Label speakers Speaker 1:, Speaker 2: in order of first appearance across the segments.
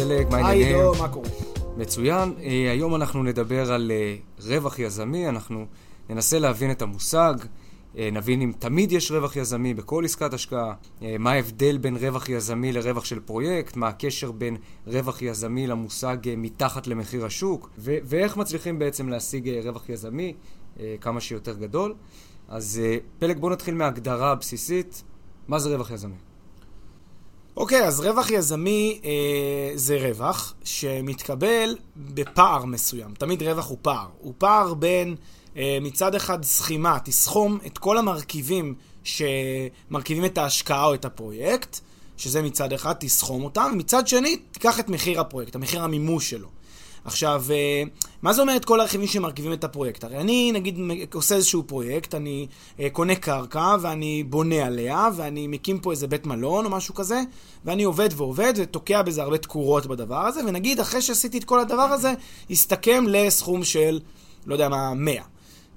Speaker 1: פלג, מה העניינים?
Speaker 2: עידו, מה קורה?
Speaker 1: מצוין. אה, היום אנחנו נדבר על אה, רווח יזמי, אנחנו ננסה להבין את המושג, אה, נבין אם תמיד יש רווח יזמי בכל עסקת השקעה, מה ההבדל בין רווח יזמי לרווח של פרויקט, מה הקשר בין רווח יזמי למושג מתחת למחיר השוק, ו- ואיך מצליחים בעצם להשיג רווח יזמי כמה שיותר גדול. אז פלג, בוא נתחיל מההגדרה הבסיסית, מה זה רווח יזמי?
Speaker 2: אוקיי, אז רווח יזמי אה, זה רווח שמתקבל בפער מסוים. תמיד רווח הוא פער. הוא פער בין אה, מצד אחד סכימה, תסכום את כל המרכיבים שמרכיבים את ההשקעה או את הפרויקט, שזה מצד אחד, תסכום אותם, ומצד שני, תיקח את מחיר הפרויקט, המחיר המימוש שלו. עכשיו, אה, מה זה אומר את כל הרכיבים שמרכיבים את הפרויקט? הרי אני, נגיד, עושה איזשהו פרויקט, אני אה, קונה קרקע ואני בונה עליה, ואני מקים פה איזה בית מלון או משהו כזה, ואני עובד ועובד ותוקע בזה הרבה תקורות בדבר הזה, ונגיד, אחרי שעשיתי את כל הדבר הזה, הסתכם לסכום של, לא יודע מה, 100.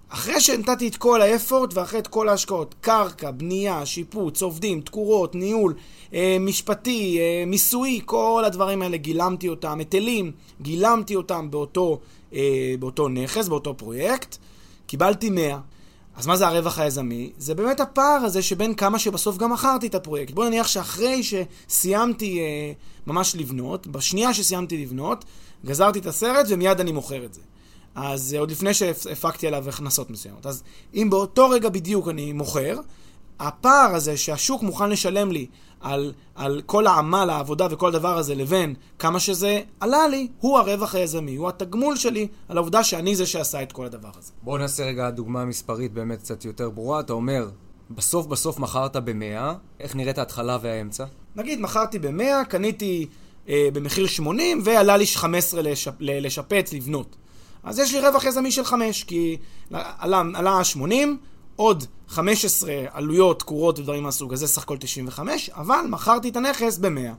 Speaker 2: אחרי שנתתי את כל האפורט ואחרי את כל ההשקעות, קרקע, בנייה, שיפוץ, עובדים, תקורות, ניהול, אה, משפטי, אה, מיסוי, כל הדברים האלה גילמתי אותם, היטלים, גילמתי אותם באותו, אה, באותו נכס, באותו פרויקט, קיבלתי 100. אז מה זה הרווח היזמי? זה באמת הפער הזה שבין כמה שבסוף גם מכרתי את הפרויקט. בוא נניח שאחרי שסיימתי אה, ממש לבנות, בשנייה שסיימתי לבנות, גזרתי את הסרט ומיד אני מוכר את זה. אז אה, עוד לפני שהפקתי עליו הכנסות מסוימות. אז אם באותו רגע בדיוק אני מוכר, הפער הזה שהשוק מוכן לשלם לי על, על כל העמל, העבודה וכל הדבר הזה, לבין כמה שזה עלה לי, הוא הרווח היזמי, הוא התגמול שלי על העובדה שאני זה שעשה את כל הדבר הזה.
Speaker 1: בואו נעשה רגע דוגמה מספרית באמת קצת יותר ברורה. אתה אומר, בסוף בסוף מכרת ב-100, איך נראית ההתחלה והאמצע?
Speaker 2: נגיד, מכרתי ב-100, קניתי אה, במחיר 80, ועלה לי 15 לשפ, לשפץ, לבנות. אז יש לי רווח יזמי של 5, כי עלה, עלה 80, עוד 15 עלויות, תקורות ודברים מהסוג הזה, סך הכל 95, אבל מכרתי את הנכס ב-100.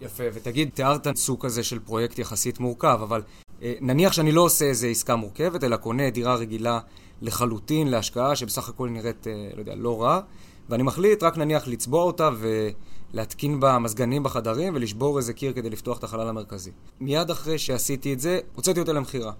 Speaker 1: יפה, ותגיד, תיארת סוג כזה של פרויקט יחסית מורכב, אבל אה, נניח שאני לא עושה איזה עסקה מורכבת, אלא קונה דירה רגילה לחלוטין להשקעה, שבסך הכל נראית, אה, לא יודע, לא רע, ואני מחליט רק נניח לצבוע אותה ולהתקין בה מזגנים בחדרים ולשבור איזה קיר כדי לפתוח את החלל המרכזי. מיד אחרי שעשיתי את זה, הוצאתי אותה למכירה.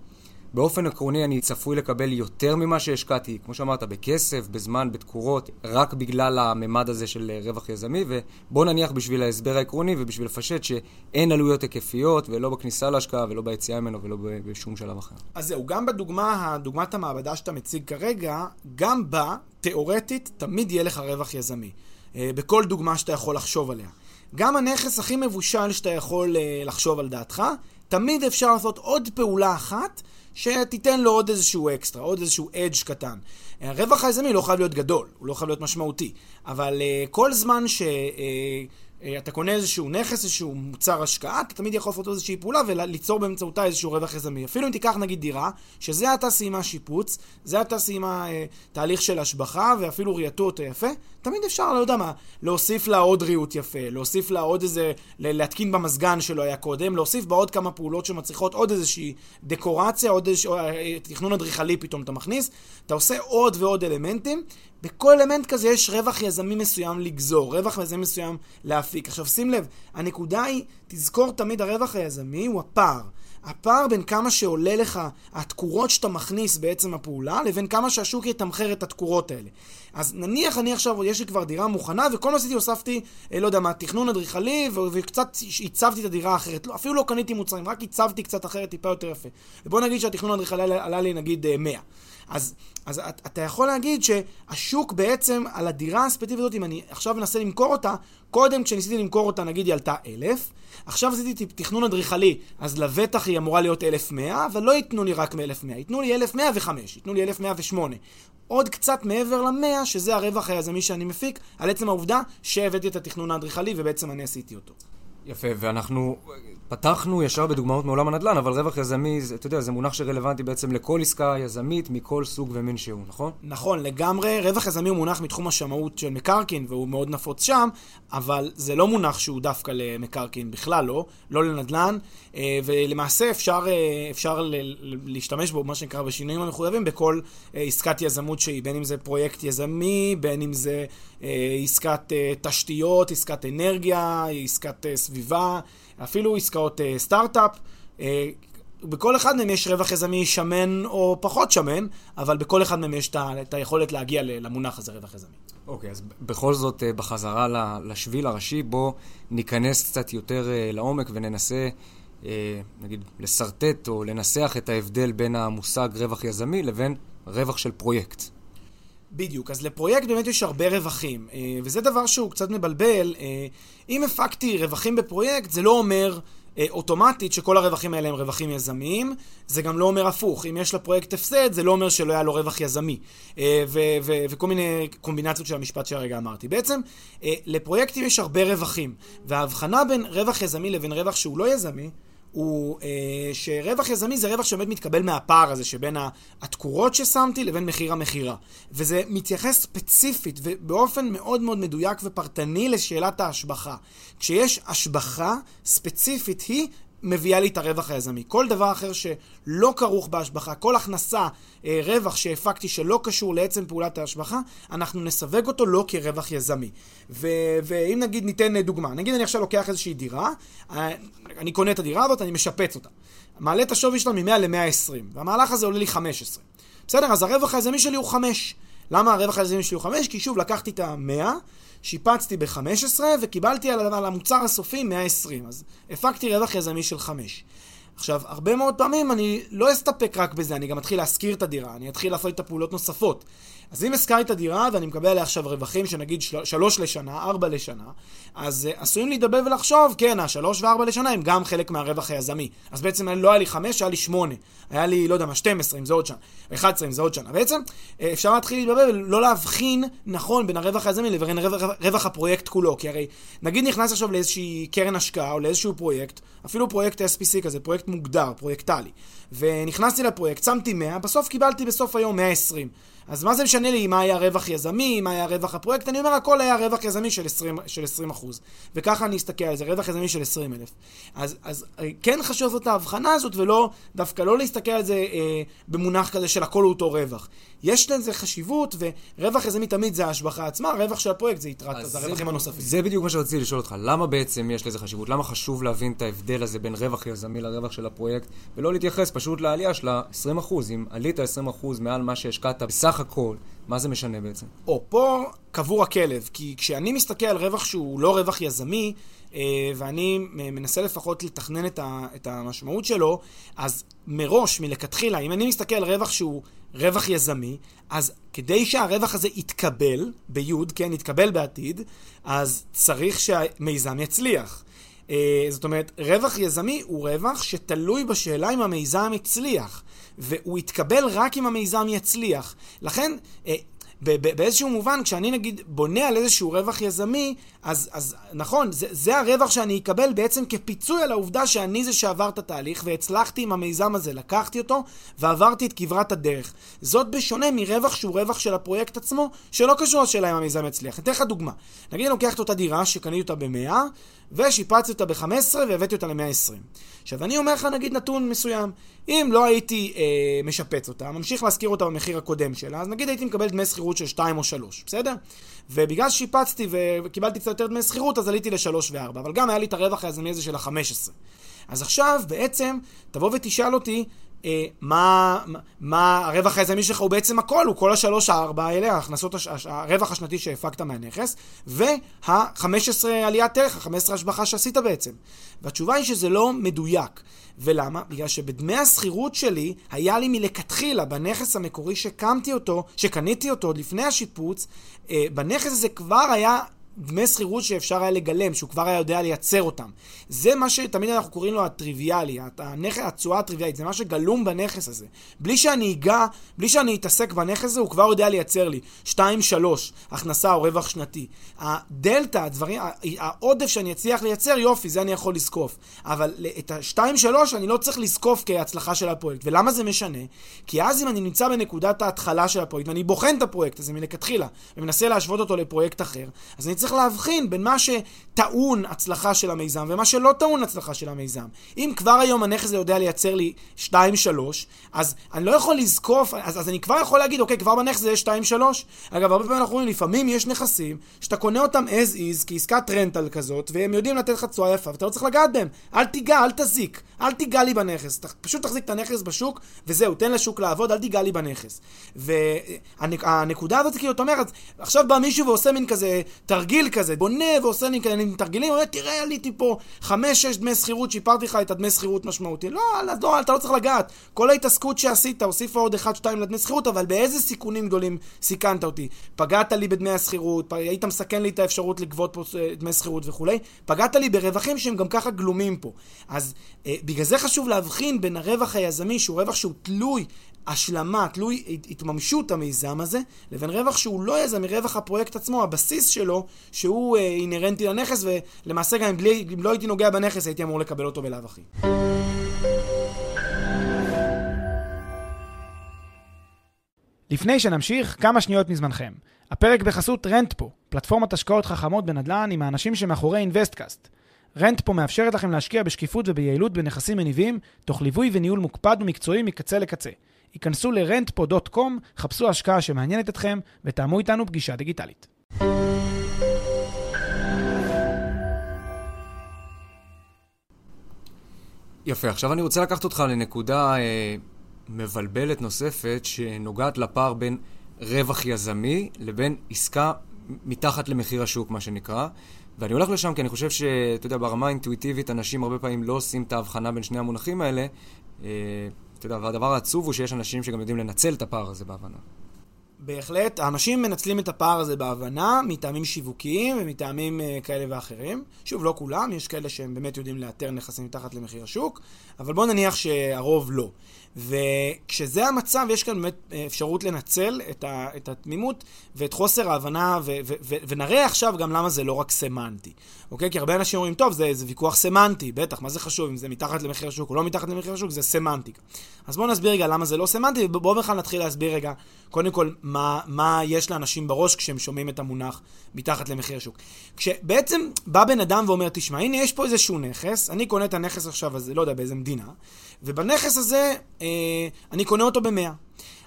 Speaker 1: באופן עקרוני אני צפוי לקבל יותר ממה שהשקעתי, כמו שאמרת, בכסף, בזמן, בתקורות, רק בגלל הממד הזה של אה, רווח יזמי, ובוא נניח בשביל ההסבר העקרוני ובשביל לפשט שאין עלויות היקפיות, ולא בכניסה להשקעה, ולא ביציאה ממנו, ולא בשום שלב אחר.
Speaker 2: אז זהו, גם בדוגמה, דוגמת המעבדה שאתה מציג כרגע, גם בה, תאורטית, תמיד יהיה לך רווח יזמי. אה, בכל דוגמה שאתה יכול לחשוב עליה. גם הנכס הכי מבושל שאתה יכול אה, לחשוב על דעתך, תמיד אפשר לעשות עוד פעולה אחת שתיתן לו עוד איזשהו אקסטרה, עוד איזשהו אדג' קטן. הרווח היזמי לא חייב להיות גדול, הוא לא חייב להיות משמעותי, אבל uh, כל זמן שאתה uh, uh, קונה איזשהו נכס, איזשהו מוצר השקעה, אתה תמיד יכול לעשות איזושהי פעולה וליצור באמצעותה איזשהו רווח יזמי. אפילו אם תיקח נגיד דירה, שזה עתה סיימה שיפוץ, זה עתה סיימה uh, תהליך של השבחה ואפילו ראייתו אותה יפה, תמיד אפשר, לא יודע מה, להוסיף לה עוד ריהוט יפה, להוסיף לה עוד איזה, להתקין במזגן שלא היה קודם, להוסיף בה עוד כמה פעולות שמצריכות עוד איזושהי דקורציה, עוד איזשהו תכנון אדריכלי פתאום אתה מכניס, אתה עושה עוד ועוד אלמנטים, בכל אלמנט כזה יש רווח יזמי מסוים לגזור, רווח יזמי מסוים להפיק. עכשיו שים לב, הנקודה היא, תזכור תמיד הרווח היזמי הוא הפער. הפער בין כמה שעולה לך התקורות שאתה מכניס בעצם הפעולה, לבין כמה שהשוק יתמחר את התקורות האלה. אז נניח אני עכשיו, יש לי כבר דירה מוכנה, וכל מה שעשיתי הוספתי, אה, לא יודע מה, תכנון אדריכלי, וקצת הצבתי את הדירה אחרת. לא, אפילו לא קניתי מוצרים, רק הצבתי קצת אחרת, טיפה יותר יפה. ובוא נגיד שהתכנון האדריכלי עלה לי נגיד 100. אז, אז אתה יכול להגיד שהשוק בעצם על הדירה הספציפית הזאת, אם אני עכשיו מנסה למכור אותה, קודם כשניסיתי למכור אותה, נגיד היא עלתה 1,000, עכשיו עשיתי תכנון אדריכלי, אז לבטח היא אמורה להיות 1,100, אבל לא ייתנו לי רק מ-1,100, ייתנו לי 1,105, ייתנו לי 1,108. עוד קצת מעבר ל-100, שזה הרווח היזמי שאני מפיק, על עצם העובדה שהבאתי את התכנון האדריכלי ובעצם אני עשיתי אותו.
Speaker 1: יפה, ואנחנו פתחנו ישר בדוגמאות מעולם הנדל"ן, אבל רווח יזמי, אתה יודע, זה מונח שרלוונטי בעצם לכל עסקה יזמית מכל סוג ומין שהוא, נכון?
Speaker 2: נכון, לגמרי. רווח יזמי הוא מונח מתחום השמאות של מקרקעין, והוא מאוד נפוץ שם, אבל זה לא מונח שהוא דווקא למקרקעין, בכלל לא, לא לנדל"ן, אה, ולמעשה אפשר, אה, אפשר להשתמש בו, מה שנקרא, בשינויים המחויבים, בכל אה, עסקת יזמות שהיא, בין אם זה פרויקט יזמי, בין אם זה עסקת תשתיות, עסקת אנרגיה, עסקת סביבה. אפילו עסקאות uh, סטארט-אפ. Uh, בכל אחד מהם יש רווח יזמי שמן או פחות שמן, אבל בכל אחד מהם יש את היכולת להגיע למונח הזה, רווח יזמי.
Speaker 1: אוקיי, okay, אז בכל זאת, uh, בחזרה לשביל הראשי, בוא ניכנס קצת יותר uh, לעומק וננסה, uh, נגיד, לשרטט או לנסח את ההבדל בין המושג רווח יזמי לבין רווח של פרויקט.
Speaker 2: בדיוק, אז לפרויקט באמת יש הרבה רווחים, וזה דבר שהוא קצת מבלבל. אם הפקתי רווחים בפרויקט, זה לא אומר אה, אוטומטית שכל הרווחים האלה הם רווחים יזמיים, זה גם לא אומר הפוך. אם יש לפרויקט הפסד, זה לא אומר שלא היה לו רווח יזמי. אה, ו- ו- וכל מיני קומבינציות של המשפט שהרגע אמרתי. בעצם, אה, לפרויקטים יש הרבה רווחים, וההבחנה בין רווח יזמי לבין רווח שהוא לא יזמי, הוא אה, שרווח יזמי זה רווח שבאמת מתקבל מהפער הזה שבין התקורות ששמתי לבין מחיר המכירה. וזה מתייחס ספציפית ובאופן מאוד מאוד מדויק ופרטני לשאלת ההשבחה. כשיש השבחה ספציפית היא מביאה לי את הרווח היזמי. כל דבר אחר שלא כרוך בהשבחה, כל הכנסה, אה, רווח שהפקתי שלא קשור לעצם פעולת ההשבחה, אנחנו נסווג אותו לא כרווח יזמי. ו- ואם נגיד ניתן דוגמה, נגיד אני עכשיו לוקח איזושהי דירה, אה, אני קונה את הדירה הזאת, אני משפץ אותה. מעלה את השווי שלה מ-100 ל-120, והמהלך הזה עולה לי 15. בסדר, אז הרווח היזמי שלי הוא 5. למה הרווח היזמי שלי הוא 5? כי שוב, לקחתי את ה-100, שיפצתי ב-15 וקיבלתי על המוצר הסופי 120. אז הפקתי רווח יזמי של 5. עכשיו, הרבה מאוד פעמים אני לא אסתפק רק בזה, אני גם אתחיל להשכיר את הדירה, אני אתחיל לעשות את הפעולות נוספות. אז אם השכרתי את הדירה ואני מקבל עליה עכשיו רווחים שנגיד של... שלוש לשנה, ארבע לשנה, אז uh, עשויים להידבר ולחשוב, כן, השלוש וארבע לשנה הם גם חלק מהרווח היזמי. אז בעצם לא היה לי חמש, היה לי שמונה. היה לי, לא יודע מה, 12 אם זה עוד שנה, 11 אם זה עוד שנה. בעצם uh, אפשר להתחיל להתבלבל ולא להבחין נכון בין הרווח היזמי לבין רווח, רווח הפרויקט כולו. כי הרי, נגיד נכנס עכשיו לאיזושהי קרן השקעה או לאיזשהו פרויקט, אפילו פרויקט SPC כזה, פרויקט מוגדר, פרויקטלי. ונכנסתי לפרויקט, שמתי 100, בסוף קיבלתי בסוף היום 120. אז מה זה משנה לי מה היה רווח יזמי, מה היה רווח הפרויקט? אני אומר, הכל היה רווח יזמי של 20, של 20 אחוז. וככה אני אסתכל על זה, רווח יזמי של 20 אלף. אז, אז אה, כן חשוב לעשות את ההבחנה הזאת, ולא, דווקא לא להסתכל על זה אה, במונח כזה של הכל הוא אותו רווח. יש לזה חשיבות, ורווח יזמי תמיד זה ההשבחה עצמה, הרווח של הפרויקט זה יתרת, זה הרווחים הנוספים.
Speaker 1: זה בדיוק מה שרציתי לשאול אותך, למה בעצם יש לזה חשיבות? למה חשוב להבין את ההבדל הזה בין רווח יזמי לרווח של הפרויקט, ולא להתייחס פשוט לעלייה של ה-20%? אם עלית 20% מעל מה שהשקעת בסך הכל, מה זה משנה בעצם?
Speaker 2: או, פה קבור הכלב, כי כשאני מסתכל על רווח שהוא לא רווח יזמי, אה, ואני מנסה לפחות לתכנן את המשמעות שלו, אז מראש, מלכתחילה, אם אני מסתכל על רווח שהוא רווח יזמי, אז כדי שהרווח הזה יתקבל, ביוד, כן, יתקבל בעתיד, אז צריך שהמיזם יצליח. אה, זאת אומרת, רווח יזמי הוא רווח שתלוי בשאלה אם המיזם יצליח, והוא יתקבל רק אם המיזם יצליח. לכן, אה, באיזשהו מובן, כשאני נגיד בונה על איזשהו רווח יזמי, אז, אז נכון, זה, זה הרווח שאני אקבל בעצם כפיצוי על העובדה שאני זה שעבר את התהליך והצלחתי עם המיזם הזה, לקחתי אותו ועברתי את כברת הדרך. זאת בשונה מרווח שהוא רווח של הפרויקט עצמו, שלא קשור לשאלה אם המיזם יצליח. אתן לך דוגמה. נגיד אני לוקח את אותה דירה שקניתי אותה ב-100, ושיפצתי אותה ב-15 והבאתי אותה ל-120. עכשיו, אני אומר לך נגיד נתון מסוים. אם לא הייתי אה, משפץ אותה, ממשיך להשכיר אותה במחיר הקודם שלה, אז נגיד הייתי מקבל דמי שכירות של 2 או 3, בסדר? ובגלל ששיפצתי וקיבלתי קצת יותר דמי שכירות, אז עליתי ל-3 ו-4, אבל גם היה לי את הרווח היזמי הזה של ה-15. אז עכשיו, בעצם, תבוא ותשאל אותי, מה, מה הרווח היזמי שלך הוא בעצם הכל, הוא כל השלוש הארבע האלה, ההכנסות, הש, הרווח השנתי שהפקת מהנכס, וה-15 עליית ערך, ה-15 השבחה שעשית בעצם. והתשובה היא שזה לא מדויק. ולמה? בגלל שבדמי השכירות שלי, היה לי מלכתחילה, בנכס המקורי שקמתי אותו, שקניתי אותו עוד לפני השיפוץ, אה, בנכס הזה כבר היה דמי שכירות שאפשר היה לגלם, שהוא כבר היה יודע לייצר אותם. זה מה שתמיד אנחנו קוראים לו הטריוויאלי, התשואה הטריוויאלית, זה מה שגלום בנכס הזה. בלי שאני אגע, בלי שאני אתעסק בנכס הזה, הוא כבר יודע לייצר לי 2-3 הכנסה או רווח שנתי. הדלתא, הדברים, העודף שאני אצליח לייצר, יופי, זה אני יכול לזקוף. אבל את ה-2-3 אני לא צריך לזקוף כהצלחה של הפרויקט. ולמה זה משנה? כי אז אם אני נמצא בנקודת ההתחלה של הפרויקט, ואני בוחן את הפרויקט הזה מלכתחילה, ומנסה להשוות אותו לפרויקט אחר, אז אני צריך להבחין בין מה שטעון הצלחה של המיזם ומה שלא טעון הצלחה של המיזם. אם כבר היום הנכס הזה יודע לייצר לי 2-3, אז אני לא יכול לזקוף, אז, אז אני כבר יכול להגיד, אוקיי, כבר בנכס הזה יש 2-3. אגב, הרבה פעמים אנחנו רואים, לפעמים יש נכסים שאתה קונה אותם as is, כעסקת רנטל כזאת, והם יודעים לתת לך תשואה יפה, ואתה לא צריך לגעת בהם. אל תיגע, אל תזיק, אל תיגע לי בנכס. פשוט תחזיק את הנכס בשוק, וזהו, תן לשוק לעבוד, אל תיגע לי בנכס. והנקודה הזאת, כאילו, אתה אומר, עכשיו בא מישהו ועושה מין כזה תרגיל תרגיל כזה, בונה ועושה לי כאלה תרגילים, אומר, תראה, עליתי פה חמש-שש דמי שכירות, שיפרתי לך את הדמי שכירות משמעותי. לא, לא, אתה לא צריך לגעת. כל ההתעסקות שעשית, הוסיפה עוד אחד-שתיים לדמי שכירות, אבל באיזה סיכונים גדולים סיכנת אותי? פגעת לי בדמי השכירות, היית מסכן לי את האפשרות לגבות פה אה, דמי שכירות וכולי, פגעת לי ברווחים שהם גם ככה גלומים פה. אז אה, בגלל זה חשוב להבחין בין הרווח היזמי, שהוא רווח שהוא תלוי השלמה, תלוי התממשות המיזם הזה, לבין רווח שהוא לא יזמי, רווח הפרויקט עצמו, הבסיס שלו, שהוא אה, אינהרנטי לנכס, ולמעשה גם אם, בלי, אם לא הייתי נוגע בנכס, הייתי אמור לקבל אותו בלאו הכי.
Speaker 3: לפני שנמשיך, כמה שניות מזמנכם. הפרק בחסות רנטפו, פלטפורמת השקעות חכמות בנדל"ן עם האנשים שמאחורי אינוויסטקאסט. רנטפו מאפשרת לכם להשקיע בשקיפות וביעילות בנכסים מניבים, תוך ליווי וניהול מוקפד ומקצועי מקצה לקצה. היכנסו ל-rentpo.com, חפשו השקעה שמעניינת אתכם ותאמו איתנו פגישה דיגיטלית.
Speaker 1: יפה, עכשיו אני רוצה לקחת אותך לנקודה אה, מבלבלת נוספת שנוגעת לפער בין רווח יזמי לבין עסקה מתחת למחיר השוק, מה שנקרא. ואני הולך לשם כי אני חושב שאתה יודע, ברמה האינטואיטיבית אנשים הרבה פעמים לא עושים את ההבחנה בין שני המונחים האלה. אה, אתה יודע, והדבר העצוב הוא שיש אנשים שגם יודעים לנצל את הפער הזה בהבנה.
Speaker 2: בהחלט, האנשים מנצלים את הפער הזה בהבנה מטעמים שיווקיים ומטעמים uh, כאלה ואחרים. שוב, לא כולם, יש כאלה שהם באמת יודעים לאתר נכסים מתחת למחיר השוק, אבל בואו נניח שהרוב לא. וכשזה המצב, יש כאן באמת אה, אפשרות לנצל את, ה, את התמימות ואת חוסר ההבנה, ו, ו, ו, ונראה עכשיו גם למה זה לא רק סמנטי. אוקיי? כי הרבה אנשים אומרים, טוב, זה, זה ויכוח סמנטי, בטח, מה זה חשוב, אם זה מתחת למחיר השוק או לא מתחת למחיר השוק, זה סמנטיקה. אז בואו נסביר רגע למה זה לא סמנטי, ובואו בכלל נתחיל להסביר רגע, קודם כל, מה, מה יש לאנשים בראש כשהם שומעים את המונח מתחת למחיר השוק. כשבעצם בא בן אדם ואומר, תשמע, הנה יש פה איזשהו נכס, אני קונה את הנכס עכשיו הזה, לא יודע, באיזה מדינה, ובנכס הזה, אה, אני קונה אותו ב-100.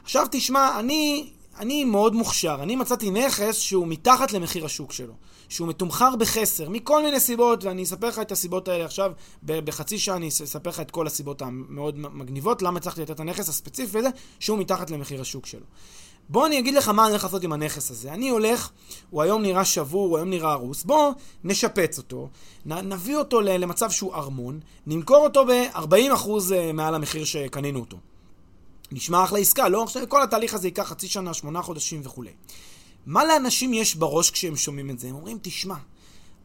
Speaker 2: עכשיו תשמע, אני, אני מאוד מוכשר, אני מצאתי נכס שהוא מתחת למחיר השוק שלו, שהוא מתומחר בחסר, מכל מיני סיבות, ואני אספר לך את הסיבות האלה עכשיו, בחצי שעה אני אספר לך את כל הסיבות המאוד מגניבות, למה הצלחתי לתת את הנכס הספציפי הזה, שהוא מתחת למחיר השוק שלו. בוא אני אגיד לך מה אני הולך לעשות עם הנכס הזה. אני הולך, הוא היום נראה שבור, הוא היום נראה הרוס, בוא נשפץ אותו, נ, נביא אותו למצב שהוא ארמון, נמכור אותו ב-40% אה, מעל המחיר שקנינו אותו. נשמע אחלה עסקה, לא? עכשיו כל התהליך הזה ייקח חצי שנה, שמונה חודשים וכולי. מה לאנשים יש בראש כשהם שומעים את זה? הם אומרים, תשמע,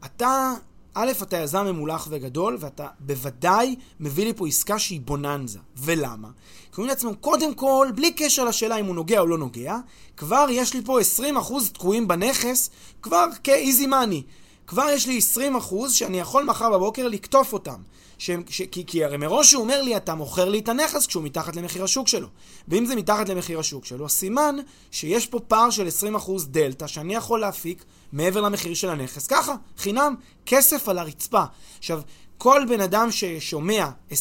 Speaker 2: אתה א', אתה יזם ממולח וגדול, ואתה בוודאי מביא לי פה עסקה שהיא בוננזה. ולמה? כי אומרים לעצמם, קודם כל, בלי קשר לשאלה אם הוא נוגע או לא נוגע, כבר יש לי פה 20% תקועים בנכס, כבר כאיזי מאני. כבר יש לי 20% שאני יכול מחר בבוקר לקטוף אותם. ש... ש... כי, כי הרי מראש הוא אומר לי, אתה מוכר לי את הנכס כשהוא מתחת למחיר השוק שלו. ואם זה מתחת למחיר השוק שלו, סימן שיש פה פער של 20% דלתא שאני יכול להפיק מעבר למחיר של הנכס. ככה, חינם, כסף על הרצפה. עכשיו, כל בן אדם ששומע 20%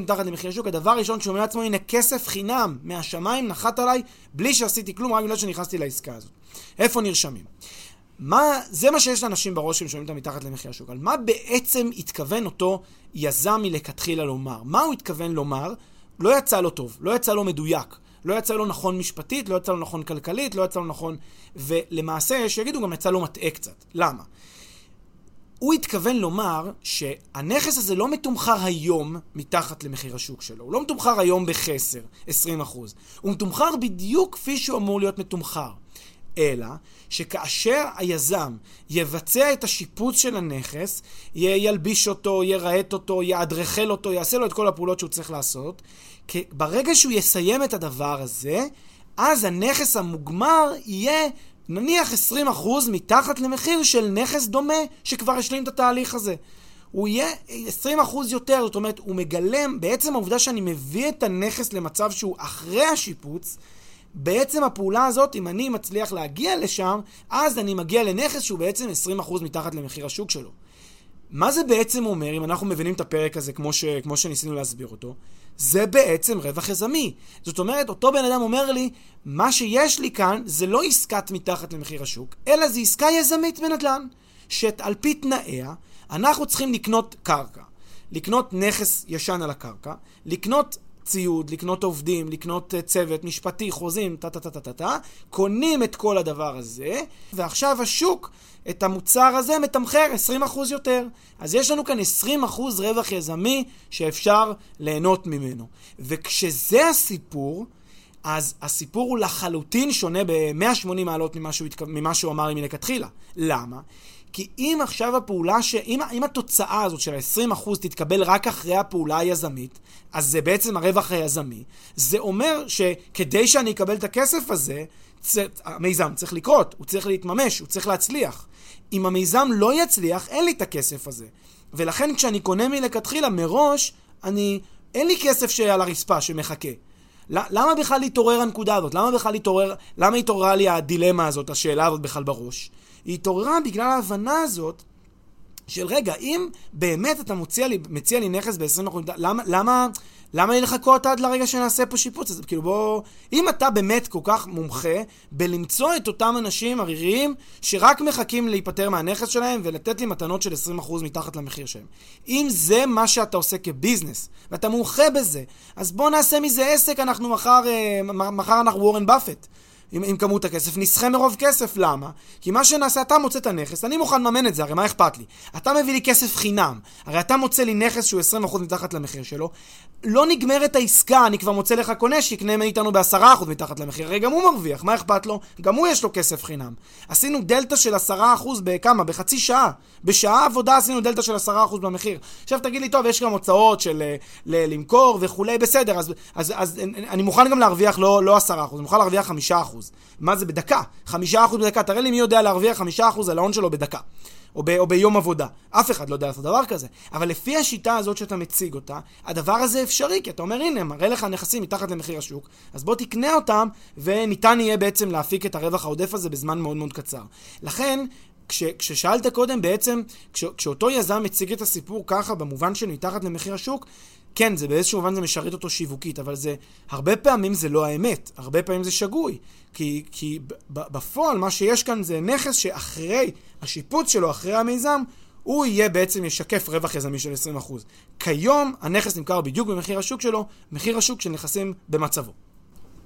Speaker 2: מתחת למחיר השוק, הדבר הראשון שהוא אומר לעצמו, הנה כסף חינם מהשמיים נחת עליי בלי שעשיתי כלום, רק בגלל שנכנסתי לעסקה הזאת. איפה נרשמים? מה, זה מה שיש לאנשים בראש שהם שומעים אותם מתחת למחיר השוק. על מה בעצם התכוון אותו יזם מלכתחילה לומר? מה הוא התכוון לומר? לא יצא לו טוב, לא יצא לו מדויק. לא יצא לו נכון משפטית, לא יצא לו נכון כלכלית, לא יצא לו נכון... ולמעשה, שיגידו, גם יצא לו מטעה קצת. למה? הוא התכוון לומר שהנכס הזה לא מתומחר היום מתחת למחיר השוק שלו. הוא לא מתומחר היום בחסר, 20%. הוא מתומחר בדיוק כפי שהוא אמור להיות מתומחר. אלא שכאשר היזם יבצע את השיפוץ של הנכס, ילביש אותו, ירהט אותו, יאדרכל אותו, יעשה לו את כל הפעולות שהוא צריך לעשות, ברגע שהוא יסיים את הדבר הזה, אז הנכס המוגמר יהיה נניח 20% מתחת למחיר של נכס דומה שכבר השלים את התהליך הזה. הוא יהיה 20% יותר, זאת אומרת, הוא מגלם, בעצם העובדה שאני מביא את הנכס למצב שהוא אחרי השיפוץ, בעצם הפעולה הזאת, אם אני מצליח להגיע לשם, אז אני מגיע לנכס שהוא בעצם 20% מתחת למחיר השוק שלו. מה זה בעצם אומר, אם אנחנו מבינים את הפרק הזה כמו, ש, כמו שניסינו להסביר אותו? זה בעצם רווח יזמי. זאת אומרת, אותו בן אדם אומר לי, מה שיש לי כאן זה לא עסקת מתחת למחיר השוק, אלא זה עסקה יזמית בנדל"ן, שעל פי תנאיה, אנחנו צריכים לקנות קרקע, לקנות נכס ישן על הקרקע, לקנות ציוד, לקנות עובדים, לקנות אה, צוות משפטי, חוזים, טה-טה-טה-טה-טה, קונים את כל הדבר הזה, ועכשיו השוק את המוצר הזה מתמחר 20% יותר. אז יש לנו כאן 20% רווח יזמי שאפשר ליהנות ממנו. וכשזה הסיפור, אז הסיפור הוא לחלוטין שונה ב-180 מעלות ממה שהוא, ממה שהוא אמר לי מלכתחילה. למה? כי אם עכשיו הפעולה, ש... אם, אם התוצאה הזאת של ה-20% תתקבל רק אחרי הפעולה היזמית, אז זה בעצם הרווח היזמי. זה אומר שכדי שאני אקבל את הכסף הזה, צ... המיזם צריך לקרות, הוא צריך להתממש, הוא צריך להצליח. אם המיזם לא יצליח, אין לי את הכסף הזה. ולכן כשאני קונה מלכתחילה, מראש, אני... אין לי כסף שעל הרצפה שמחכה. למה בכלל התעורר הנקודה הזאת? למה בכלל התעורר... למה התעוררה לי הדילמה הזאת, השאלה הזאת בכלל בראש? היא התעוררה בגלל ההבנה הזאת של רגע, אם באמת אתה מציע לי, מציע לי נכס ב-20%, למה, למה, למה לי לחכות עד לרגע שנעשה פה שיפוץ? אז כאילו בוא... אם אתה באמת כל כך מומחה בלמצוא את אותם אנשים עריריים שרק מחכים להיפטר מהנכס שלהם ולתת לי מתנות של 20% מתחת למחיר שלהם. אם זה מה שאתה עושה כביזנס, ואתה מומחה בזה, אז בוא נעשה מזה עסק, אנחנו מחר, אה, מחר אנחנו וורן באפט. עם, עם כמות הכסף, נסחה מרוב כסף, למה? כי מה שנעשה, אתה מוצא את הנכס, אני מוכן לממן את זה, הרי מה אכפת לי? אתה מביא לי כסף חינם, הרי אתה מוצא לי נכס שהוא 20% מתחת למחיר שלו, לא נגמרת העסקה, אני כבר מוצא לך קונה שיקנה מאיתנו ב-10% מתחת למחיר, הרי גם הוא מרוויח, מה אכפת לו? גם הוא יש לו כסף חינם. עשינו דלתא של 10% בכמה? בחצי שעה. בשעה עבודה עשינו דלתא של 10% במחיר. עכשיו תגיד לי, טוב, יש גם הוצאות של אה, למכור וכולי, בסדר, אז, אז, אז אני מוכן גם להרוויח לא, לא 10%, אני מוכן להרוויח 5%. מה זה בדקה? 5% בדקה, תראה לי מי יודע להרוויח 5% על ההון שלו בדקה. או, ב, או ביום עבודה. אף אחד לא יודע לעשות דבר כזה. אבל לפי השיטה הזאת שאתה מציג אותה, הדבר הזה אפשרי, כי אתה אומר, הנה, מראה לך נכסים מתחת למחיר השוק, אז בוא תקנה אותם, וניתן יהיה בעצם להפיק את הרווח העודף הזה בזמן מאוד מאוד קצר. לכן, כש, כששאלת קודם בעצם, כש, כשאותו יזם מציג את הסיפור ככה, במובן של מתחת למחיר השוק, כן, זה באיזשהו מובן זה משרת אותו שיווקית, אבל זה, הרבה פעמים זה לא האמת, הרבה פעמים זה שגוי. כי, כי בפועל מה שיש כאן זה נכס שאחרי השיפוץ שלו, אחרי המיזם, הוא יהיה בעצם ישקף רווח יזמי של 20%. כיום הנכס נמכר בדיוק במחיר השוק שלו, מחיר השוק של נכסים במצבו.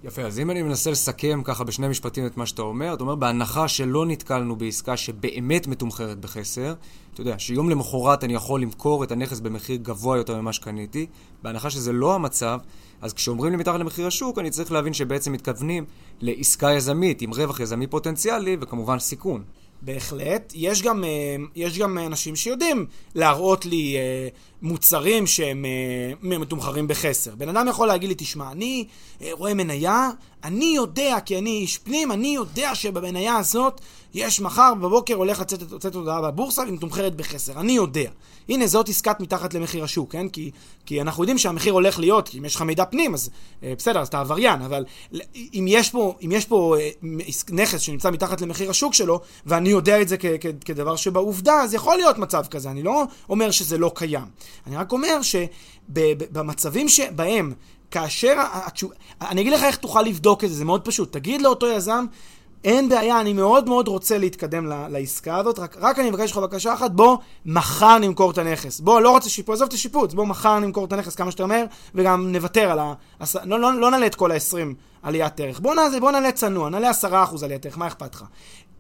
Speaker 1: יפה, אז אם אני מנסה לסכם ככה בשני משפטים את מה שאתה אומר, אתה אומר, בהנחה שלא נתקלנו בעסקה שבאמת מתומחרת בחסר, אתה יודע, שיום למחרת אני יכול למכור את הנכס במחיר גבוה יותר ממה שקניתי, בהנחה שזה לא המצב, אז כשאומרים לי מתחת למחיר השוק, אני צריך להבין שבעצם מתכוונים לעסקה יזמית עם רווח יזמי פוטנציאלי וכמובן סיכון.
Speaker 2: בהחלט. יש גם, אה, יש גם אנשים שיודעים להראות לי אה, מוצרים שהם אה, מתומחרים בחסר. בן אדם יכול להגיד לי, תשמע, אני רואה מניה, אני יודע, כי אני איש פנים, אני יודע שבמניה הזאת יש מחר בבוקר הולך לצאת, לצאת הודעה בבורסה והיא מתומחרת בחסר. אני יודע. הנה, זאת עסקת מתחת למחיר השוק, כן? כי, כי אנחנו יודעים שהמחיר הולך להיות, כי אם יש לך מידע פנים, אז אה, בסדר, אז אתה עבריין, אבל אם יש פה, אם יש פה אה, נכס שנמצא מתחת למחיר השוק שלו, ואני יודע את זה כ, כ, כדבר שבעובדה, אז יכול להיות מצב כזה. אני לא אומר שזה לא קיים. אני רק אומר שבמצבים שבהם כאשר, אני אגיד לך איך תוכל לבדוק את זה, זה מאוד פשוט. תגיד לאותו יזם, אין בעיה, אני מאוד מאוד רוצה להתקדם לעסקה הזאת, רק, רק אני מבקש לך בקשה אחת, בוא מחר נמכור את הנכס. בוא, לא רוצה שיפוץ, עזוב את השיפוץ, בוא מחר נמכור את הנכס כמה שיותר מהר, וגם נוותר על ה... הס- לא, לא, לא נעלה את כל ה-20 עליית ערך. בוא בוא נעלה צנוע, נעלה 10% עליית ערך, מה אכפת לך?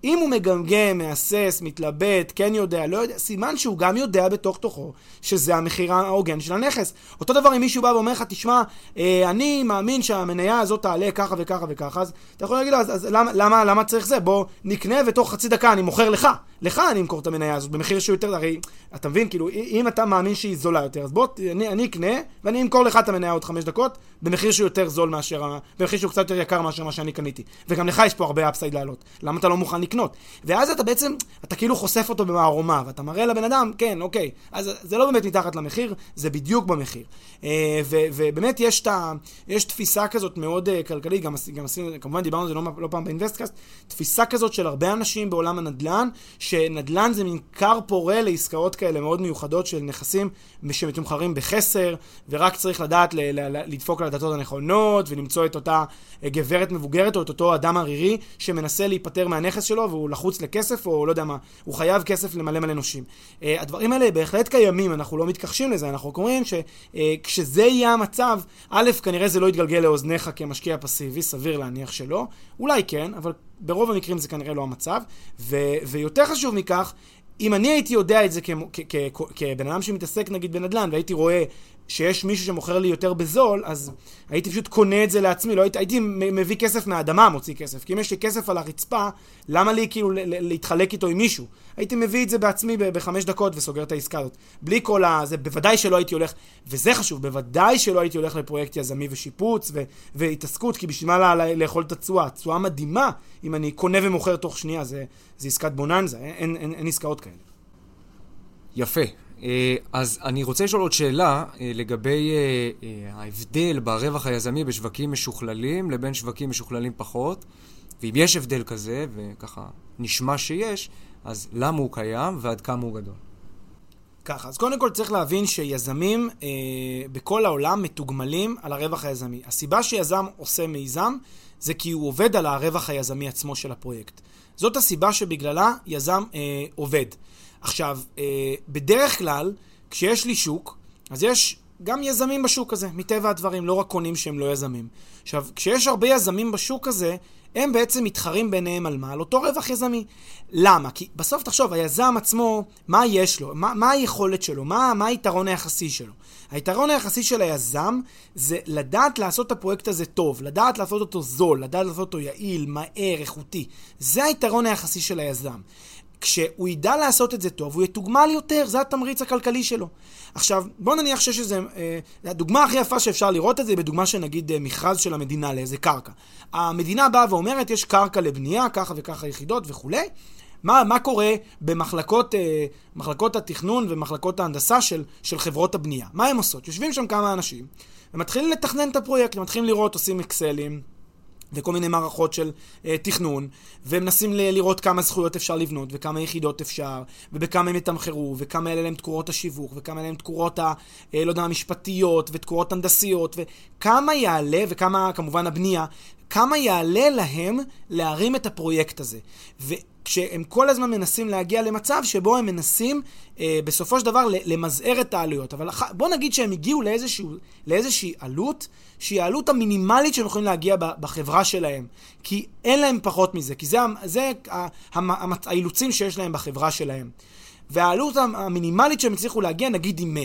Speaker 2: אם הוא מגמגם, מהסס, מתלבט, כן יודע, לא יודע, סימן שהוא גם יודע בתוך תוכו שזה המחיר ההוגן של הנכס. אותו דבר אם מישהו בא ואומר לך, תשמע, אה, אני מאמין שהמניה הזאת תעלה ככה וככה וככה, אז אתה יכול להגיד לו, אז, אז למה, למה, למה צריך זה? בוא נקנה ותוך חצי דקה אני מוכר לך. לך אני אמכור את המניה הזאת במחיר שהוא יותר, הרי, אתה מבין, כאילו, אם אתה מאמין שהיא זולה יותר, אז בוא, אני, אני אקנה ואני אמכור לך את המניה עוד חמש דקות, במחיר שהוא יותר זול מאשר, במחיר שהוא קצת יותר יקר מאשר מה שאני קניתי. וגם לך יש פה הרבה אפסייד לעלות. למה אתה לא מוכן לקנות? ואז אתה בעצם, אתה כאילו חושף אותו במערומה, ואתה מראה לבן אדם, כן, אוקיי, אז זה לא באמת מתחת למחיר, זה בדיוק במחיר. אה, ו- ובאמת יש, ה- יש תפיסה כזאת מאוד אה, כלכלית, גם, גם עשינו, כמובן דיברנו על זה לא, לא פעם באינבסטקאסט, תפיסה כזאת של הרבה אנשים בעולם הנדל"ן, שנדל"ן זה מין כר פורה לעסקאות כאלה מאוד מיוחדות של נכסים שמתומחרים בחסר, ורק צריך לדעת ל- ל- ל- לדפוק על הדלתות הנכונות, ולמצוא את אותה אה, גברת מבוגרת, או את אותו אדם ערירי, שמנסה להיפטר מהנכס שלו, והוא לחוץ לכסף, או לא יודע מה, הוא חייב כסף למלא מלא נושים. אה, הדברים האלה בהחלט קיימים, אנחנו לא מתכחשים לזה, אנחנו אומרים שכשזה יהיה המצב, א', כנראה זה לא יתגלגל לאוזניך כמשקיע פסיבי, סביר להניח שלא, אולי כן, אבל ברוב המקרים זה כנראה לא המצב, ו- ויותר חשוב מכך, אם אני הייתי יודע את זה כבן אדם שמתעסק נגיד בנדל"ן, והייתי רואה שיש מישהו שמוכר לי יותר בזול, אז הייתי פשוט קונה את זה לעצמי, לא הייתי, הייתי מביא כסף מהאדמה, מוציא כסף. כי אם יש לי כסף על הרצפה, למה לי כאילו להתחלק איתו עם מישהו? הייתי מביא את זה בעצמי בחמש דקות וסוגר את העסקה הזאת. בלי כל ה... זה בוודאי שלא הייתי הולך, וזה חשוב, בוודאי שלא הייתי הולך לפרויקט יזמי ושיפוץ ו- והתעסקות, כי בשביל מה לה- לה- לאכול את התשואה? תשואה מדהימה, אם אני קונה ומוכר תוך שנייה, זה, זה עסקת בוננזה, אין, אין, אין, אין עסקאות כאלה.
Speaker 1: יפה. אה, אז אני רוצה לשאול עוד שאלה אה, לגבי אה, ההבדל ברווח היזמי בשווקים משוכללים לבין שווקים משוכללים פחות, ואם יש הבדל כזה, וככה נשמע שיש, אז למה הוא קיים ועד כמה הוא גדול.
Speaker 2: ככה, אז קודם כל צריך להבין שיזמים אה, בכל העולם מתוגמלים על הרווח היזמי. הסיבה שיזם עושה מיזם זה כי הוא עובד על הרווח היזמי עצמו של הפרויקט. זאת הסיבה שבגללה יזם אה, עובד. עכשיו, אה, בדרך כלל, כשיש לי שוק, אז יש גם יזמים בשוק הזה, מטבע הדברים, לא רק קונים שהם לא יזמים. עכשיו, כשיש הרבה יזמים בשוק הזה, הם בעצם מתחרים ביניהם על מה? על אותו רווח יזמי. למה? כי בסוף תחשוב, היזם עצמו, מה יש לו? מה, מה היכולת שלו? מה, מה היתרון היחסי שלו? היתרון היחסי של היזם זה לדעת לעשות את הפרויקט הזה טוב, לדעת לעשות אותו זול, לדעת לעשות אותו יעיל, מהר, איכותי. זה היתרון היחסי של היזם. כשהוא ידע לעשות את זה טוב, הוא יתוגמל יותר, זה התמריץ הכלכלי שלו. עכשיו, בוא נניח שיש איזה... אה, הדוגמה הכי יפה שאפשר לראות את זה בדוגמה של נגיד אה, מכרז של המדינה לאיזה קרקע. המדינה באה ואומרת, יש קרקע לבנייה, ככה וככה יחידות וכולי. מה, מה קורה במחלקות אה, התכנון ומחלקות ההנדסה של, של חברות הבנייה? מה הן עושות? יושבים שם כמה אנשים ומתחילים לתכנן את הפרויקט, מתחילים לראות, עושים אקסלים. וכל מיני מערכות של uh, תכנון, ומנסים ל- לראות כמה זכויות אפשר לבנות, וכמה יחידות אפשר, ובכמה הם יתמחרו, וכמה אלה להם תקורות השיווק, וכמה אלה להם תקורות ה... uh, לא יודע, המשפטיות, ותקורות הנדסיות, וכמה יעלה, וכמה כמובן הבנייה, כמה יעלה להם להרים את הפרויקט הזה. וכשהם כל הזמן מנסים להגיע למצב שבו הם מנסים אה, בסופו של דבר למזער את העלויות. אבל אח... בוא נגיד שהם הגיעו לאיזשהו, לאיזושהי עלות, שהיא העלות המינימלית שהם יכולים להגיע בחברה שלהם. כי אין להם פחות מזה, כי זה, זה האילוצים שיש להם בחברה שלהם. והעלות המינימלית שהם הצליחו להגיע, נגיד היא 100.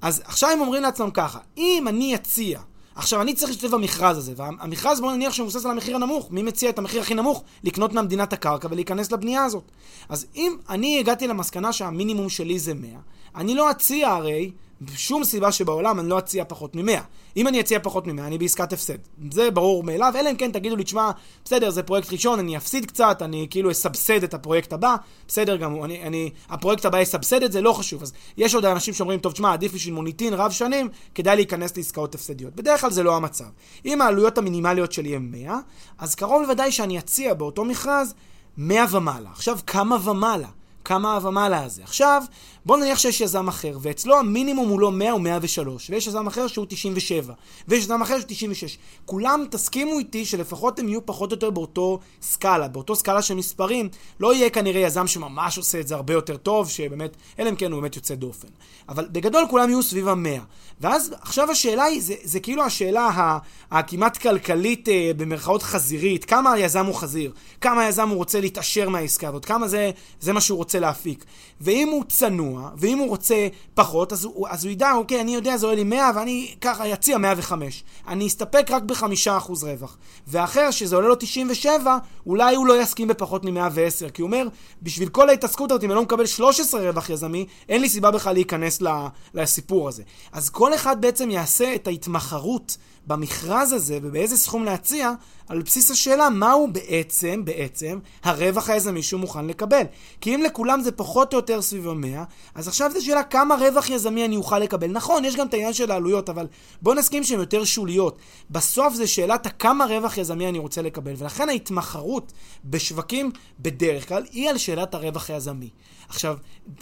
Speaker 2: אז עכשיו הם אומרים לעצמם ככה, אם אני אציע עכשיו, אני צריך להשתתף במכרז הזה, והמכרז בוא נניח שהוא מבוסס על המחיר הנמוך. מי מציע את המחיר הכי נמוך? לקנות מהמדינה את הקרקע ולהיכנס לבנייה הזאת. אז אם אני הגעתי למסקנה שהמינימום שלי זה 100, אני לא אציע הרי, בשום סיבה שבעולם אני לא אציע פחות מ-100. אם אני אציע פחות מ-100, אני בעסקת הפסד. זה ברור מאליו, אלא אם כן תגידו לי, תשמע, בסדר, זה פרויקט ראשון, אני אפסיד קצת, אני כאילו אסבסד את הפרויקט הבא, בסדר גמור, אני, אני, הפרויקט הבא יסבסד את זה, לא חשוב. אז יש עוד אנשים שאומרים, טוב, תשמע, עדיף בשביל מוניטין רב שנים, כדאי להיכנס לעסקאות הפסדיות. בדרך כלל זה לא המצב. אם העלויות המינימליות שלי הן 100, אז קרוב לוודאי שאני אציע באותו מכרז 100 ומעלה. עכשיו, כמה ומעלה? כמה ומעלה הזה. עכשיו, בוא נניח שיש יזם אחר, ואצלו המינימום הוא לא 100 או 103, ויש יזם אחר שהוא 97, ויש יזם אחר שהוא 96. כולם תסכימו איתי שלפחות הם יהיו פחות או יותר באותו סקאלה, באותו סקאלה של מספרים. לא יהיה כנראה יזם שממש עושה את זה הרבה יותר טוב, שבאמת, אלא אם כן הוא באמת יוצא דופן. אבל בגדול כולם יהיו סביב המאה. ואז עכשיו השאלה היא, זה, זה כאילו השאלה הכמעט כלכלית אה, במרכאות חזירית, כמה היזם הוא חזיר, כמה היזם הוא רוצה להתעשר מהעסקה הזאת, כמה זה, זה מה שהוא רוצה להפיק. ואם הוא צנוע, ואם הוא רוצה פחות, אז הוא, אז הוא ידע, אוקיי, אני יודע, זה עולה לי 100, ואני ככה אציע 105. אני אסתפק רק ב-5% רווח. ואחר, שזה עולה לו 97, אולי הוא לא יסכים בפחות מ-110, כי הוא אומר, בשביל כל ההתעסקות הזאת, אם אני לא מקבל 13 רווח יזמי, אין לי סיבה בכלל להיכנס לסיפור הזה. אז כל אחד בעצם יעשה את ההתמחרות במכרז הזה ובאיזה סכום להציע, על בסיס השאלה מהו בעצם, בעצם, הרווח היזמי שהוא מוכן לקבל. כי אם לכולם זה פחות או יותר סביב המאה, אז עכשיו זו שאלה כמה רווח יזמי אני אוכל לקבל. נכון, יש גם את העניין של העלויות, אבל בואו נסכים שהן יותר שוליות. בסוף זה שאלת הכמה רווח יזמי אני רוצה לקבל, ולכן ההתמחרות בשווקים בדרך כלל היא על שאלת הרווח היזמי. עכשיו,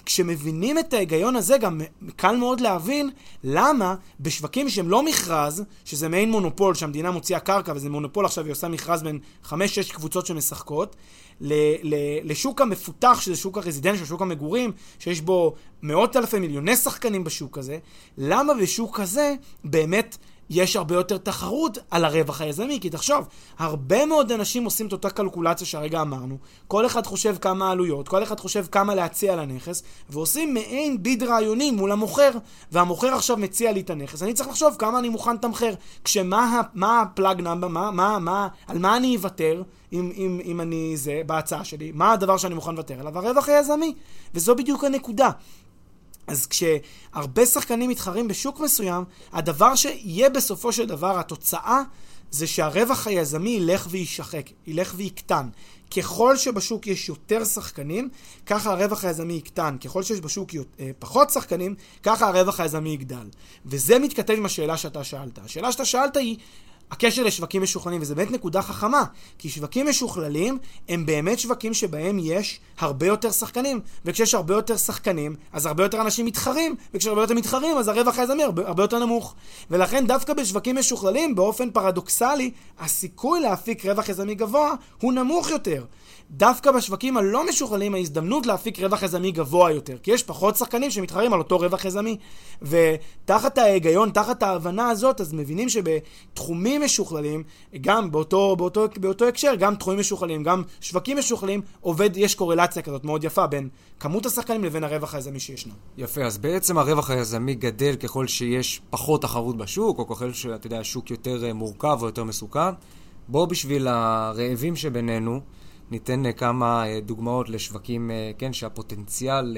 Speaker 2: כשמבינים את ההיגיון הזה, גם קל מאוד להבין למה בשווקים שהם לא מכרז, שזה מעין מונופול, שהמדינה מוציאה קרקע וזה מונופול עכשיו, היא עושה מכרז בין 5-6 קבוצות שמשחקות, לשוק המפותח, שזה שוק הרזידנציה, שוק המגורים, שיש בו מאות אלפי מיליוני שחקנים בשוק הזה, למה בשוק כזה באמת יש הרבה יותר תחרות על הרווח היזמי, כי תחשוב, הרבה מאוד אנשים עושים את אותה קלקולציה שהרגע אמרנו, כל אחד חושב כמה העלויות, כל אחד חושב כמה להציע לנכס, ועושים מעין ביד רעיוני מול המוכר, והמוכר עכשיו מציע לי את הנכס, אני צריך לחשוב כמה אני מוכן לתמחר, כשמה הפלאג נאמבר, מה, מה, מה, על מה אני אוותר? אם, אם, אם אני זה, בהצעה שלי, מה הדבר שאני מוכן לוותר עליו? הרווח היזמי. וזו בדיוק הנקודה. אז כשהרבה שחקנים מתחרים בשוק מסוים, הדבר שיהיה בסופו של דבר התוצאה זה שהרווח היזמי ילך ויישחק, ילך ויקטן. ככל שבשוק יש יותר שחקנים, ככה הרווח היזמי יקטן. ככל שיש בשוק אה, פחות שחקנים, ככה הרווח היזמי יגדל. וזה מתכתב עם השאלה שאתה שאלת. השאלה שאתה שאלת היא, הקשר לשווקים משוכללים, וזו באמת נקודה חכמה, כי שווקים משוכללים הם באמת שווקים שבהם יש הרבה יותר שחקנים, וכשיש הרבה יותר שחקנים, אז הרבה יותר אנשים מתחרים, וכשהרבה יותר מתחרים, אז הרווח היזמי הרבה, הרבה יותר נמוך. ולכן דווקא בשווקים משוכללים, באופן פרדוקסלי, הסיכוי להפיק רווח יזמי גבוה הוא נמוך יותר. דווקא בשווקים הלא משוכללים ההזדמנות להפיק רווח יזמי גבוה יותר, כי יש פחות שחקנים שמתחרים על אותו רווח יזמי. ותחת ההיגיון, תחת ההבנה הזאת, אז מבינים שבתחומים משוכללים, גם באותו, באותו, באותו הקשר, גם תחומים משוכללים, גם שווקים משוכללים, עובד, יש קורלציה כזאת מאוד יפה בין כמות השחקנים לבין הרווח היזמי שישנו.
Speaker 1: יפה, אז בעצם הרווח היזמי גדל ככל שיש פחות תחרות בשוק, או ככל שאתה יודע, השוק יותר אה, מורכב או יותר מסוכן. בוא בשביל הרעבים שבינינו, ניתן אה, כמה אה, דוגמאות לשווקים, כן, שהפוטנציאל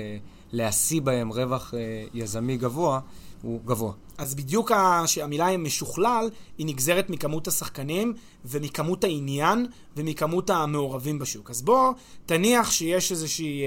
Speaker 1: להשיא בהם רווח יזמי גבוה הוא גבוה.
Speaker 2: אז בדיוק המילה משוכלל היא נגזרת מכמות השחקנים ומכמות העניין ומכמות המעורבים בשוק. אז בוא, תניח שיש איזושהי,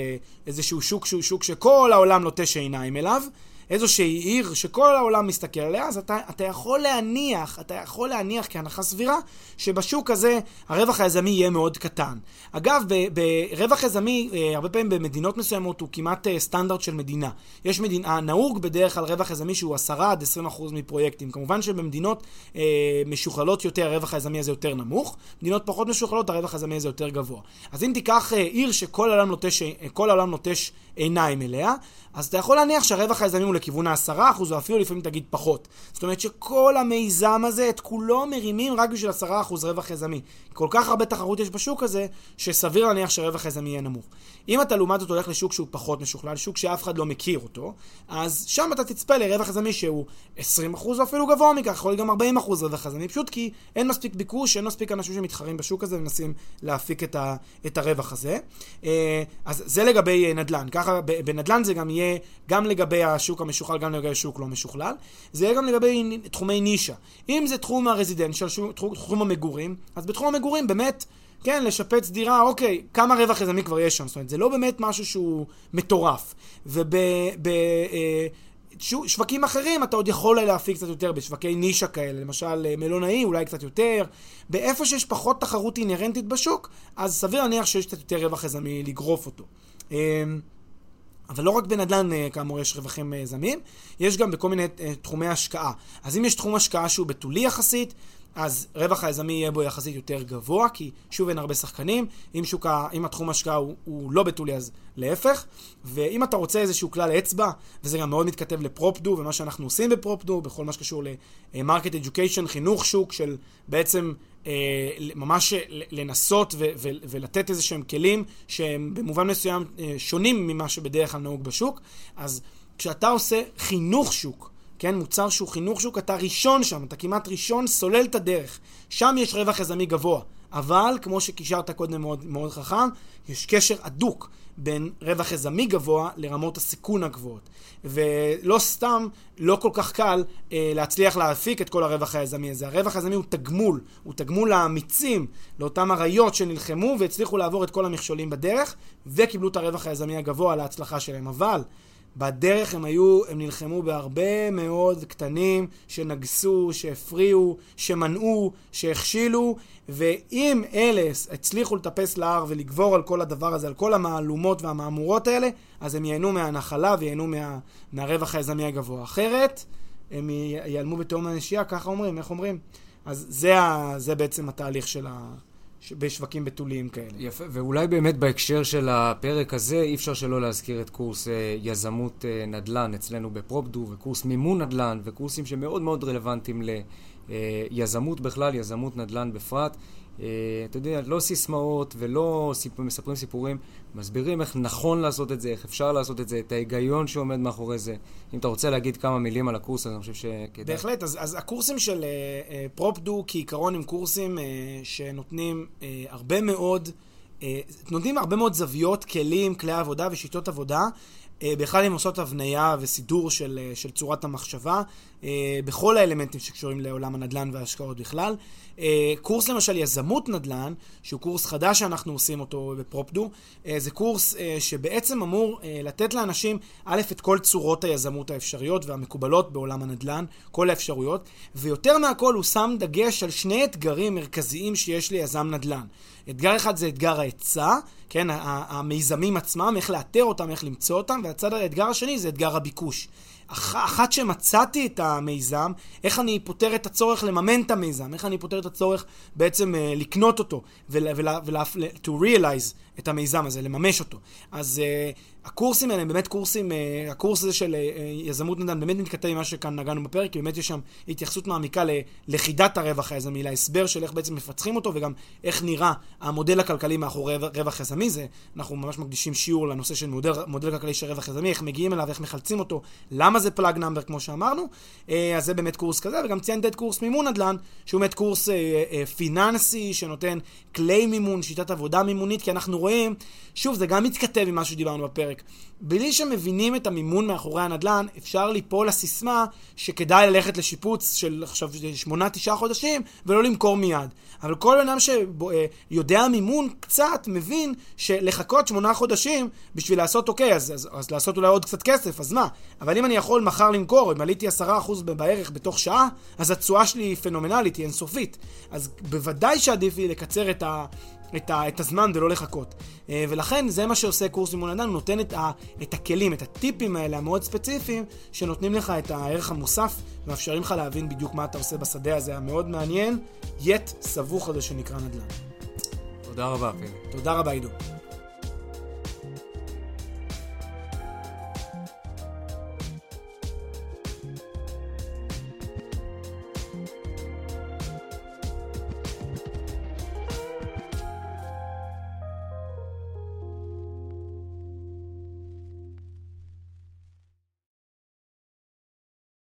Speaker 2: איזשהו שוק שהוא שוק שכל העולם לוטש עיניים אליו, איזושהי עיר שכל העולם מסתכל עליה, אז אתה, אתה יכול להניח, אתה יכול להניח כהנחה סבירה, שבשוק הזה הרווח היזמי יהיה מאוד קטן. אגב, ברווח יזמי, אה, הרבה פעמים במדינות מסוימות הוא כמעט אה, סטנדרט של מדינה. יש מדינה, נהוג בדרך כלל רווח יזמי שהוא 10 עד 20 אחוז מפרויקטים. כמובן שבמדינות אה, משוכללות יותר, הרווח היזמי הזה יותר נמוך, מדינות פחות משוכללות, הרווח היזמי הזה יותר גבוה. אז אם תיקח אה, עיר שכל העולם נוטש, כל העולם נוטש עיניים אליה, אז אתה יכול להניח שהרווח היזמי הוא לכיוון ה-10% או אפילו לפעמים תגיד פחות. זאת אומרת שכל המיזם הזה, את כולו מרימים רק בשביל 10% רווח יזמי. כל כך הרבה תחרות יש בשוק הזה, שסביר להניח שרווח יזמי יהיה נמוך. אם אתה לעומת זאת הולך לשוק שהוא פחות משוכלל, שוק שאף אחד לא מכיר אותו, אז שם אתה תצפה לרווח יזמי שהוא 20% או אפילו גבוה מכך, יכול להיות גם 40% רווח יזמי, פשוט כי אין מספיק ביקוש, אין מספיק אנשים שמתחרים בשוק הזה ומנסים להפיק את, ה, את הרווח הזה. אה, אז זה לגבי אה, נדל"ן. ככה בנדל"ן זה גם יהיה גם לגבי השוק המשוכלל, גם לגבי השוק לא משוכלל. זה יהיה גם לגבי תחומי נישה. אם זה תחום הרזידנציאל, תחום המגורים, אז בתחום המגורים באמת... כן, לשפץ דירה, אוקיי, כמה רווח יזמי כבר יש שם? זאת אומרת, זה לא באמת משהו שהוא מטורף. ובשווקים אה, אחרים אתה עוד יכול להפיק קצת יותר, בשווקי נישה כאלה, למשל אה, מלונאי, אולי קצת יותר. באיפה שיש פחות תחרות אינהרנטית בשוק, אז סביר להניח שיש קצת יותר רווח יזמי לגרוף אותו. אמ, אבל לא רק בנדל"ן, אה, כאמור, יש רווחים אה, יזמיים, יש גם בכל מיני אה, תחומי השקעה. אז אם יש תחום השקעה שהוא בתולי יחסית, אז רווח היזמי יהיה בו יחסית יותר גבוה, כי שוב אין הרבה שחקנים. אם, שוק, אם התחום השקעה הוא, הוא לא בתולי, אז להפך. ואם אתה רוצה איזשהו כלל אצבע, וזה גם מאוד מתכתב לפרופדו, ומה שאנחנו עושים בפרופדו, בכל מה שקשור ל market education, חינוך שוק של בעצם ממש לנסות ולתת איזה שהם כלים שהם במובן מסוים אה, שונים ממה שבדרך כלל נהוג בשוק. אז כשאתה עושה חינוך שוק, כן, מוצר שהוא חינוך שוק, אתה ראשון שם, אתה כמעט ראשון, סולל את הדרך. שם יש רווח יזמי גבוה. אבל, כמו שקישרת קודם מאוד, מאוד חכם, יש קשר הדוק בין רווח יזמי גבוה לרמות הסיכון הגבוהות. ולא סתם, לא כל כך קל אה, להצליח להפיק את כל הרווח היזמי הזה. הרווח היזמי הוא תגמול, הוא תגמול לאמיצים, לאותם אריות שנלחמו והצליחו לעבור את כל המכשולים בדרך, וקיבלו את הרווח היזמי הגבוה להצלחה שלהם. אבל... בדרך הם היו, הם נלחמו בהרבה מאוד קטנים שנגסו, שהפריעו, שמנעו, שהכשילו, ואם אלה הצליחו לטפס להר ולגבור על כל הדבר הזה, על כל המהלומות והמהמורות האלה, אז הם ייהנו מהנחלה וייהנו מה, מהרווח היזמי הגבוה. אחרת, הם ייעלמו בתהום הנשייה, ככה אומרים, איך אומרים? אז זה, ה, זה בעצם התהליך של ה... בשווקים בתוליים כאלה.
Speaker 1: יפה, ואולי באמת בהקשר של הפרק הזה, אי אפשר שלא להזכיר את קורס אה, יזמות אה, נדל"ן אצלנו בפרופדו, וקורס מימון נדל"ן, וקורסים שמאוד מאוד רלוונטיים ליזמות בכלל, יזמות נדל"ן בפרט. אה, אתה יודע, לא סיסמאות ולא סיפ... מספרים סיפורים, מסבירים איך נכון לעשות את זה, איך אפשר לעשות את זה, את ההיגיון שעומד מאחורי זה. אם אתה רוצה להגיד כמה מילים על הקורס, אני חושב שכדאי.
Speaker 2: בהחלט, אז, אז הקורסים של uh, uh, פרופדו כעיקרון הם קורסים uh, שנותנים uh, הרבה מאוד, uh, נותנים הרבה מאוד זוויות, כלים, כלי עבודה ושיטות עבודה. בכלל הם עושות הבניה וסידור של, של צורת המחשבה בכל האלמנטים שקשורים לעולם הנדל"ן וההשקעות בכלל. אה, קורס למשל יזמות נדל"ן, שהוא קורס חדש שאנחנו עושים אותו בפרופדו, אה, זה קורס אה, שבעצם אמור לתת לאנשים, א', את כל צורות היזמות האפשריות והמקובלות בעולם הנדל"ן, כל האפשרויות, ויותר מהכל הוא שם דגש על שני אתגרים מרכזיים שיש ליזם נדל"ן. אתגר אחד זה אתגר ההיצע, כן, המיזמים עצמם, איך לאתר אותם, איך למצוא אותם, והצד האתגר השני זה אתגר הביקוש. אח, אחת שמצאתי את המיזם, איך אני פותר את הצורך לממן את המיזם, איך אני פותר את הצורך בעצם uh, לקנות אותו, ול, ול, ול, to realize את המיזם הזה, לממש אותו. אז uh, הקורסים האלה הם באמת קורסים, uh, הקורס הזה של uh, יזמות נדל"ן באמת מתכתב עם מה שכאן נגענו בפרק, כי באמת יש שם התייחסות מעמיקה ללכידת הרווח היזמי, להסבר של איך בעצם מפצחים אותו, וגם איך נראה המודל הכלכלי מאחורי רווח יזמי. זה, אנחנו ממש מקדישים שיעור לנושא של מודל, מודל כלכלי של רווח יזמי, איך מגיעים אליו, איך מחלצים אותו, למה זה פלאג נאמבר כמו שאמרנו. Uh, אז זה באמת קורס כזה, וגם ציינתי את קורס מימון נדל"ן, שהוא באמת קורס uh, uh, פיננסי שנותן כלי מימון, שיטת עבודה מימונית, כי אנחנו רואים, שוב, זה גם מתכתב עם מה שדיברנו בפרק. בלי שמבינים את המימון מאחורי הנדל"ן, אפשר ליפול לסיסמה שכדאי ללכת לשיפוץ של עכשיו שמונה, תשעה חודשים ולא למכור מיד. אבל כל אדם שיודע מימון קצת, מבין שלחכות שמונה חודשים בשביל לעשות אוקיי, אז, אז, אז לעשות אולי עוד קצת כסף, אז מה? אבל אם אני יכול מחר למכור, אם עליתי עשרה אחוז בערך בתוך שעה, אז התשואה שלי היא פנומנלית, היא אינסופית. אז בוודאי שעדיף לי לקצר את ה... את, ה, את הזמן ולא לחכות. אה, ולכן זה מה שעושה קורס אימון אדם, הוא נותן את, ה, את הכלים, את הטיפים האלה המאוד ספציפיים, שנותנים לך את הערך המוסף, ומאפשרים לך להבין בדיוק מה אתה עושה בשדה הזה המאוד מעניין, יט סבוך הזה שנקרא נדל"ן.
Speaker 1: תודה רבה, פיני.
Speaker 2: תודה רבה, עידו.